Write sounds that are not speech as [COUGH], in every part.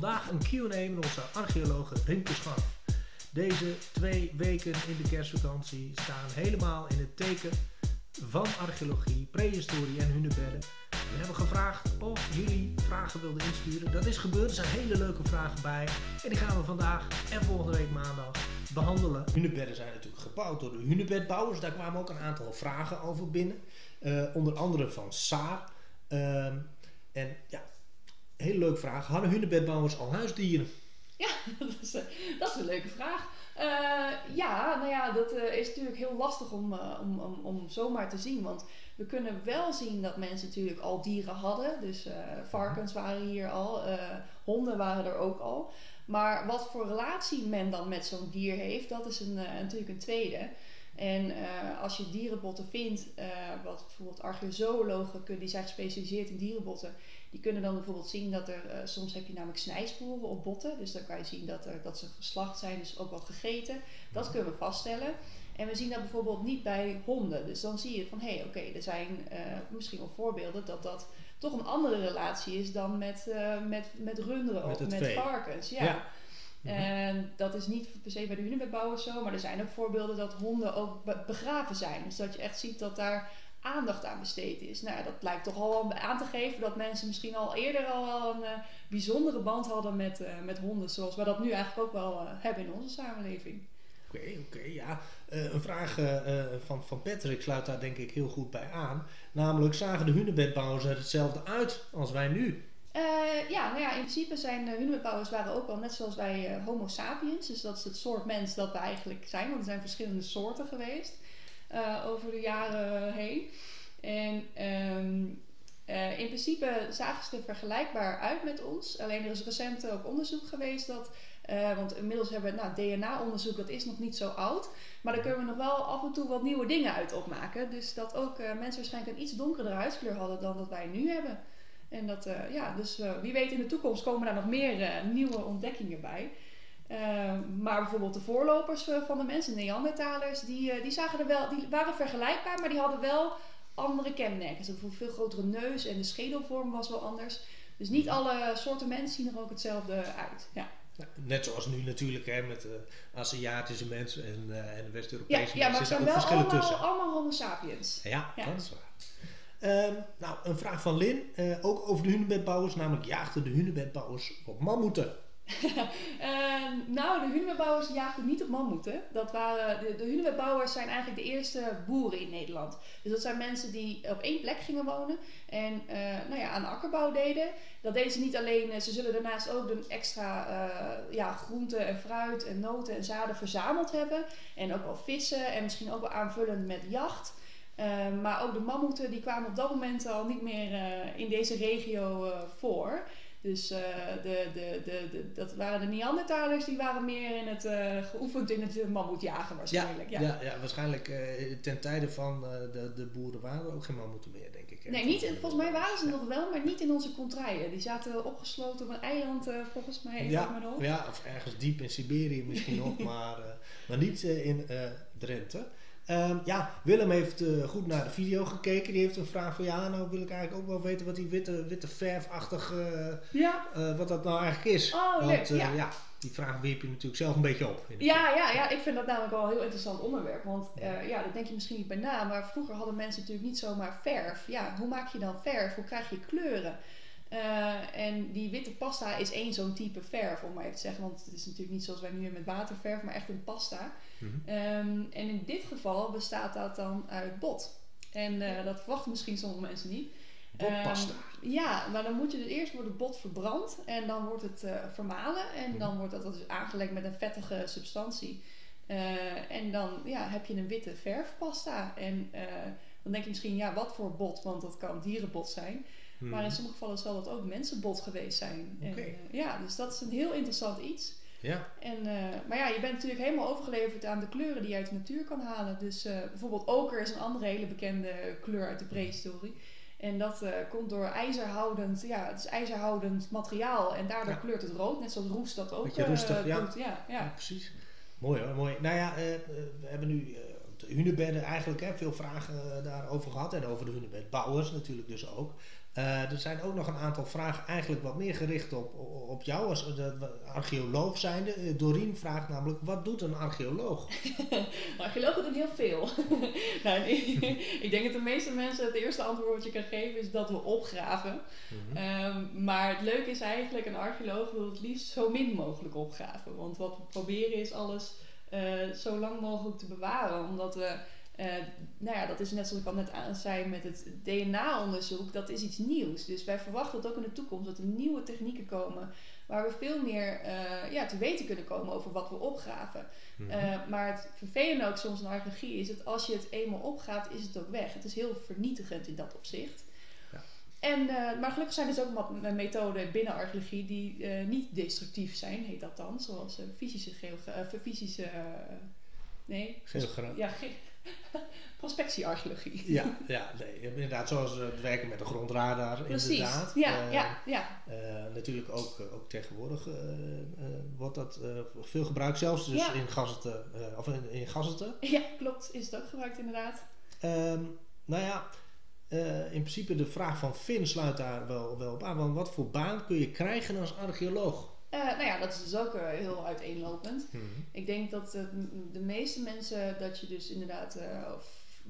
vandaag een Q&A met onze archeologe Rimke Scharf. Deze twee weken in de kerstvakantie staan helemaal in het teken van archeologie, prehistorie en hunebedden. We hebben gevraagd of jullie vragen wilden insturen. Dat is gebeurd, er zijn hele leuke vragen bij. En die gaan we vandaag en volgende week maandag behandelen. Hunebedden zijn natuurlijk gebouwd door de hunebedbouwers. Daar kwamen ook een aantal vragen over binnen. Uh, onder andere van Saar. Uh, en ja, hele leuke vraag. Hadden hunebedbouwers al huisdieren? Ja, [LAUGHS] dat is, uh, dat is een leuke vraag. Uh, ja, nou ja, dat uh, is natuurlijk heel lastig om, om, om, om zomaar te zien. Want we kunnen wel zien dat mensen natuurlijk al dieren hadden. Dus varkens waren hier al, honden waren er ook al. Maar wat voor relatie men dan met zo'n dier heeft, dat is een, natuurlijk een tweede. En uh, als je dierenbotten vindt, uh, wat bijvoorbeeld archeozoologen die zijn gespecialiseerd in dierenbotten, die kunnen dan bijvoorbeeld zien dat er, uh, soms heb je namelijk snijsporen op botten. Dus dan kan je zien dat, er, dat ze geslacht zijn, dus ook wel gegeten. Dat kunnen we vaststellen. En we zien dat bijvoorbeeld niet bij honden. Dus dan zie je van, hé, hey, oké, okay, er zijn misschien wel voorbeelden dat dat toch een andere relatie is dan met, met, met runderen met of met vee. varkens. ja. ja. Mhm. En dat is niet per se bij de hunebedbouwers zo, maar er zijn ook voorbeelden dat honden ook begraven zijn. Dus dat je echt ziet dat daar aandacht aan besteed is. Nou, dat lijkt toch al aan te geven dat mensen misschien al eerder al een uh, bijzondere band hadden met, uh, met honden, zoals we dat nu eigenlijk ook wel uh, hebben in onze samenleving. Oké, okay, oké, okay, ja. een vraag van, van Patrick sluit daar denk ik heel goed bij aan. Namelijk, zagen de hunebedbouwers er hetzelfde uit als wij nu? Uh, ja, nou ja, in principe zijn de hunebedbouwers waren ook wel net zoals wij uh, Homo sapiens. Dus dat is het soort mens dat we eigenlijk zijn. Want er zijn verschillende soorten geweest uh, over de jaren heen. En um, in principe zagen ze er vergelijkbaar uit met ons. Alleen er is recent ook onderzoek geweest dat... want inmiddels hebben we nou, DNA-onderzoek, dat is nog niet zo oud. Maar daar kunnen we nog wel af en toe wat nieuwe dingen uit opmaken. Dus dat ook mensen waarschijnlijk een iets donkerdere huidskleur hadden dan dat wij nu hebben. En dat, uh, ja, dus uh, wie weet in de toekomst komen daar nog meer uh, nieuwe ontdekkingen bij. maar bijvoorbeeld de voorlopers van de mensen, de Neandertalers, die, die, zagen er wel, die waren vergelijkbaar, maar die hadden wel andere kenmerken. Ze hadden een veel grotere neus en de schedelvorm was wel anders. Dus niet alle soorten mensen zien er ook hetzelfde uit. Ja. Net zoals nu natuurlijk hè, met de Aziatische mensen en, en de West-Europese ja, mensen. Ja, maar het zijn wel verschillen allemaal, tussen. allemaal homo sapiens. Ja, ja, dat is waar. Um, nou, een vraag van Lin, uh, ook over de hunebedbouwers, namelijk jaagden de hunebedbouwers op mammoeten? uh, [LAUGHS] nou, de hunebedbouwers jaagden niet op mammoeten. Dat waren, de, de hunebedbouwers zijn eigenlijk de eerste boeren in Nederland. Dus dat zijn mensen die op één plek gingen wonen en uh, nou ja, aan akkerbouw deden. Dat deden ze niet alleen, ze zullen daarnaast ook een extra ja, groenten en fruit en noten en zaden verzameld hebben. En ook wel vissen en misschien ook wel aanvullend met jacht. Uh, maar ook de mammoeten die kwamen op dat moment al niet meer uh, in deze regio uh, voor. Dus de, de, de, de, dat waren de Neandertalers, die waren meer in het, geoefend in het mammoetjagen waarschijnlijk. Ja, ja. ja, ja waarschijnlijk ten tijde van de, de boeren waren er ook geen mammoeten meer, denk ik. Nee, niet, volgens mij waren ze nog wel, maar niet in onze contraien. Die zaten opgesloten op een eiland, volgens mij. Ja, ja, of ergens diep in Siberië misschien nog, [LAUGHS] maar, maar niet in Drenthe. Um, ja, Willem heeft uh, goed naar de video gekeken. Die heeft een vraag van ja, nou wil ik eigenlijk ook wel weten wat die witte, witte verfachtig, uh, ja. uh, wat dat nou eigenlijk is. Oh, Want leuk, ja. ja. die vraag wierp je natuurlijk zelf een beetje op. Ja, ja, ja, ik vind dat namelijk wel een heel interessant onderwerp. Want ja, dat denk je misschien niet bij na, maar vroeger hadden mensen natuurlijk niet zomaar verf. Ja, hoe maak je dan verf? Hoe krijg je kleuren? Uh, en die witte pasta is één zo'n type verf, om maar even te zeggen. Want het is natuurlijk niet zoals wij nu met waterverf, maar echt een pasta. Mm -hmm. um, en in dit geval bestaat dat dan uit bot. En uh, dat verwachten misschien sommige mensen niet. Botpasta. Um, ja, maar dan moet je dus eerst wordt het bot verbrand en dan wordt het uh, vermalen. En dan wordt dat dus aangelegd met een vettige substantie. en dan ja, heb je een witte verfpasta. En dan denk je misschien, ja, wat voor bot? Want dat kan dierenbot zijn. Hmm. Maar in sommige gevallen zal dat ook mensenbot geweest zijn. Okay. En, uh, ja, dus dat is een heel interessant iets. Ja. En, uh, maar ja, je bent natuurlijk helemaal overgeleverd aan de kleuren die je uit de natuur kan halen. Dus uh, bijvoorbeeld oker is een andere hele bekende kleur uit de prehistorie. En dat komt door ijzerhoudend, ja, het is ijzerhoudend materiaal. En daardoor Ja. kleurt het rood, net zoals roest dat ook roestig, eh, ja. doet. Ja, ja. Ja, precies. Mooi hoor, mooi. Nou ja, eh, eh, we hebben nu eh, de hunebedden eigenlijk hè, veel vragen eh, daarover gehad. En over de hunebedbouwers natuurlijk dus ook. Eh, er zijn ook nog een aantal vragen eigenlijk wat meer gericht op, op jou als de, archeoloog zijnde. Doreen vraagt namelijk, wat doet een archeoloog? [LAUGHS] Archeologen doen heel veel. [LAUGHS] nou, [LAUGHS] ik denk dat de meeste mensen het eerste antwoord wat je kan geven is dat we opgraven. Mhm. Ehm, maar het leuke is eigenlijk, een archeoloog wil het liefst zo min mogelijk opgraven. Want wat we proberen is alles uh, zo lang mogelijk te bewaren. Omdat we uh, nou ja, dat is net zoals ik al net aan zei met het DNA-onderzoek, dat is iets nieuws. Dus wij verwachten dat ook in de toekomst dat er nieuwe technieken komen waar we veel meer uh, ja, te weten kunnen komen over wat we opgraven. Mhm. Uh, maar het vervelende ook soms in archeologie is dat als je het eenmaal opgraaft, is het ook weg. Het is heel vernietigend in dat opzicht. En, maar gelukkig zijn er dus ook wat methoden binnen archeologie die niet destructief zijn, heet dat dan. Zoals fysische, fysische nee, Geografie. Ja, ge [LAUGHS] prospectiearcheologie. Ja, ja nee, inderdaad, zoals het werken met de grondradar. Precies, inderdaad. ja, uh, ja, ja. Uh, natuurlijk ook, uh, ook tegenwoordig wordt dat veel gebruikt, zelfs dus ja. in gazetten, of in, in gazetten. Ja, klopt, is het ook gebruikt inderdaad. Um, nou ja, in principe de vraag van Finn sluit daar wel, wel op aan. Want wat voor baan kun je krijgen als archeoloog? Uh, nou ja, dat is dus ook uh, heel uiteenlopend. Hmm. Ik denk dat de meeste mensen dat je dus inderdaad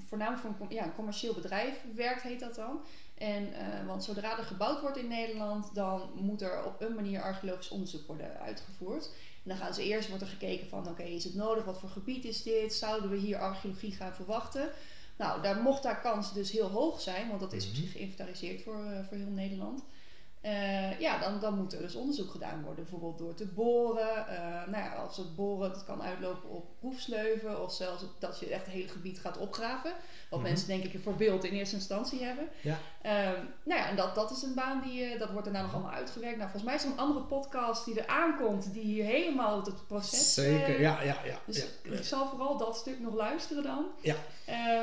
voornamelijk voor een, ja, een commercieel bedrijf werkt, heet dat dan. En, want zodra er gebouwd wordt in Nederland, dan moet er op een manier archeologisch onderzoek worden uitgevoerd. En dan gaan ze eerst wordt er gekeken van oké, is het nodig? Wat voor gebied is dit? Zouden we hier archeologie gaan verwachten? Nou, daar mocht daar kans dus heel hoog zijn, want dat is op hmm. zich geïnventariseerd voor, voor heel Nederland. Uh, ja, dan, dan moet er dus onderzoek gedaan worden. Bijvoorbeeld door te boren. Uh, nou ja, als het boren dat kan uitlopen op proefsleuven. Of zelfs dat je echt het hele gebied gaat opgraven. Wat mhm. mensen denk ik een voorbeeld in eerste instantie hebben. Ja. Um, nou ja, en dat, dat is een baan die, uh, dat wordt daarna nog allemaal uitgewerkt. Nou, volgens mij is er een andere podcast die er aankomt. Die hier helemaal het proces... Zeker, ja, ja, ja. Dus ja. ik zal vooral dat stuk nog luisteren dan. Ja.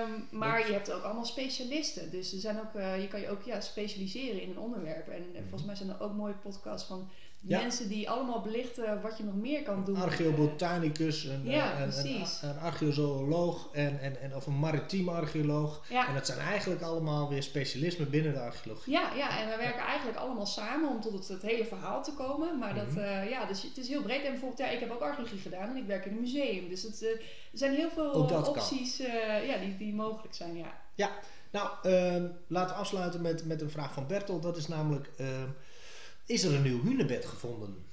Um, maar je hebt ook allemaal specialisten. Dus er zijn ook, je kan je ook ja, specialiseren in een onderwerp. En volgens mij zijn er ook mooie podcasts van mensen die allemaal belichten wat je nog meer kan doen. Archeobotanicus, een, ja, een, een, een, archeozooloog en, en, en, of een maritiem archeoloog. En dat zijn eigenlijk allemaal weer specialismen binnen de archeologie. Ja, ja en we werken eigenlijk allemaal samen om tot het, het hele verhaal te komen. Maar dat, uh, ja, dus het is heel breed. En bijvoorbeeld, ja, ik heb ook archeologie gedaan en ik werk in een museum. Dus het, uh, er zijn heel veel opties uh, ja, die, die mogelijk zijn, ja. Ja, nou, ehm, laten we afsluiten met, met een vraag van Bertel. Dat is namelijk, ehm, is er een nieuw hunebed gevonden?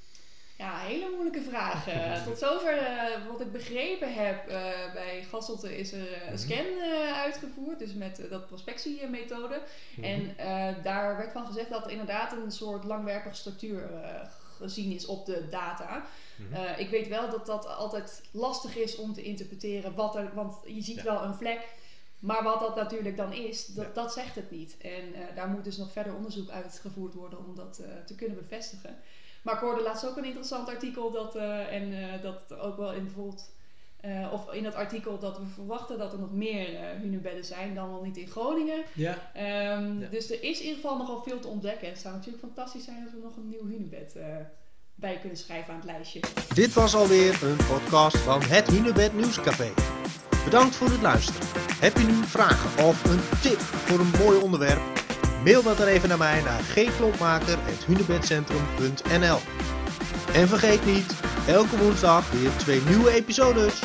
Ja, hele moeilijke vraag. Uh, [LAUGHS] tot zover uh, wat ik begrepen heb, uh, bij Gasselte is er een mhm. scan uitgevoerd, dus met dat prospectiemethode. Mm En daar werd van gezegd dat er inderdaad een soort langwerpige structuur gezien is op de data. Mhm. ik weet wel dat dat altijd lastig is om te interpreteren, wat er, want je ziet wel een vlek maar wat dat natuurlijk dan is, dat, dat zegt het niet. En uh, daar moet dus nog verder onderzoek uitgevoerd worden om dat uh, te kunnen bevestigen. Maar ik hoorde laatst ook een interessant artikel dat, uh, en dat ook wel in bijvoorbeeld, of in dat artikel dat we verwachten dat er nog meer hunebedden zijn dan wel niet in Groningen. Ja. Um, ja. Dus er is in ieder geval nogal veel te ontdekken. En het zou natuurlijk fantastisch zijn als we nog een nieuw hunebed bij kunnen schrijven aan het lijstje. Dit was alweer een podcast van het Hunebed Nieuwscafé. Bedankt voor het luisteren. Heb je nu vragen of een tip voor een mooi onderwerp? Mail dat er even naar mij naar gklompmaker.hunebedcentrum.nl En vergeet niet, elke woensdag weer twee nieuwe episodes.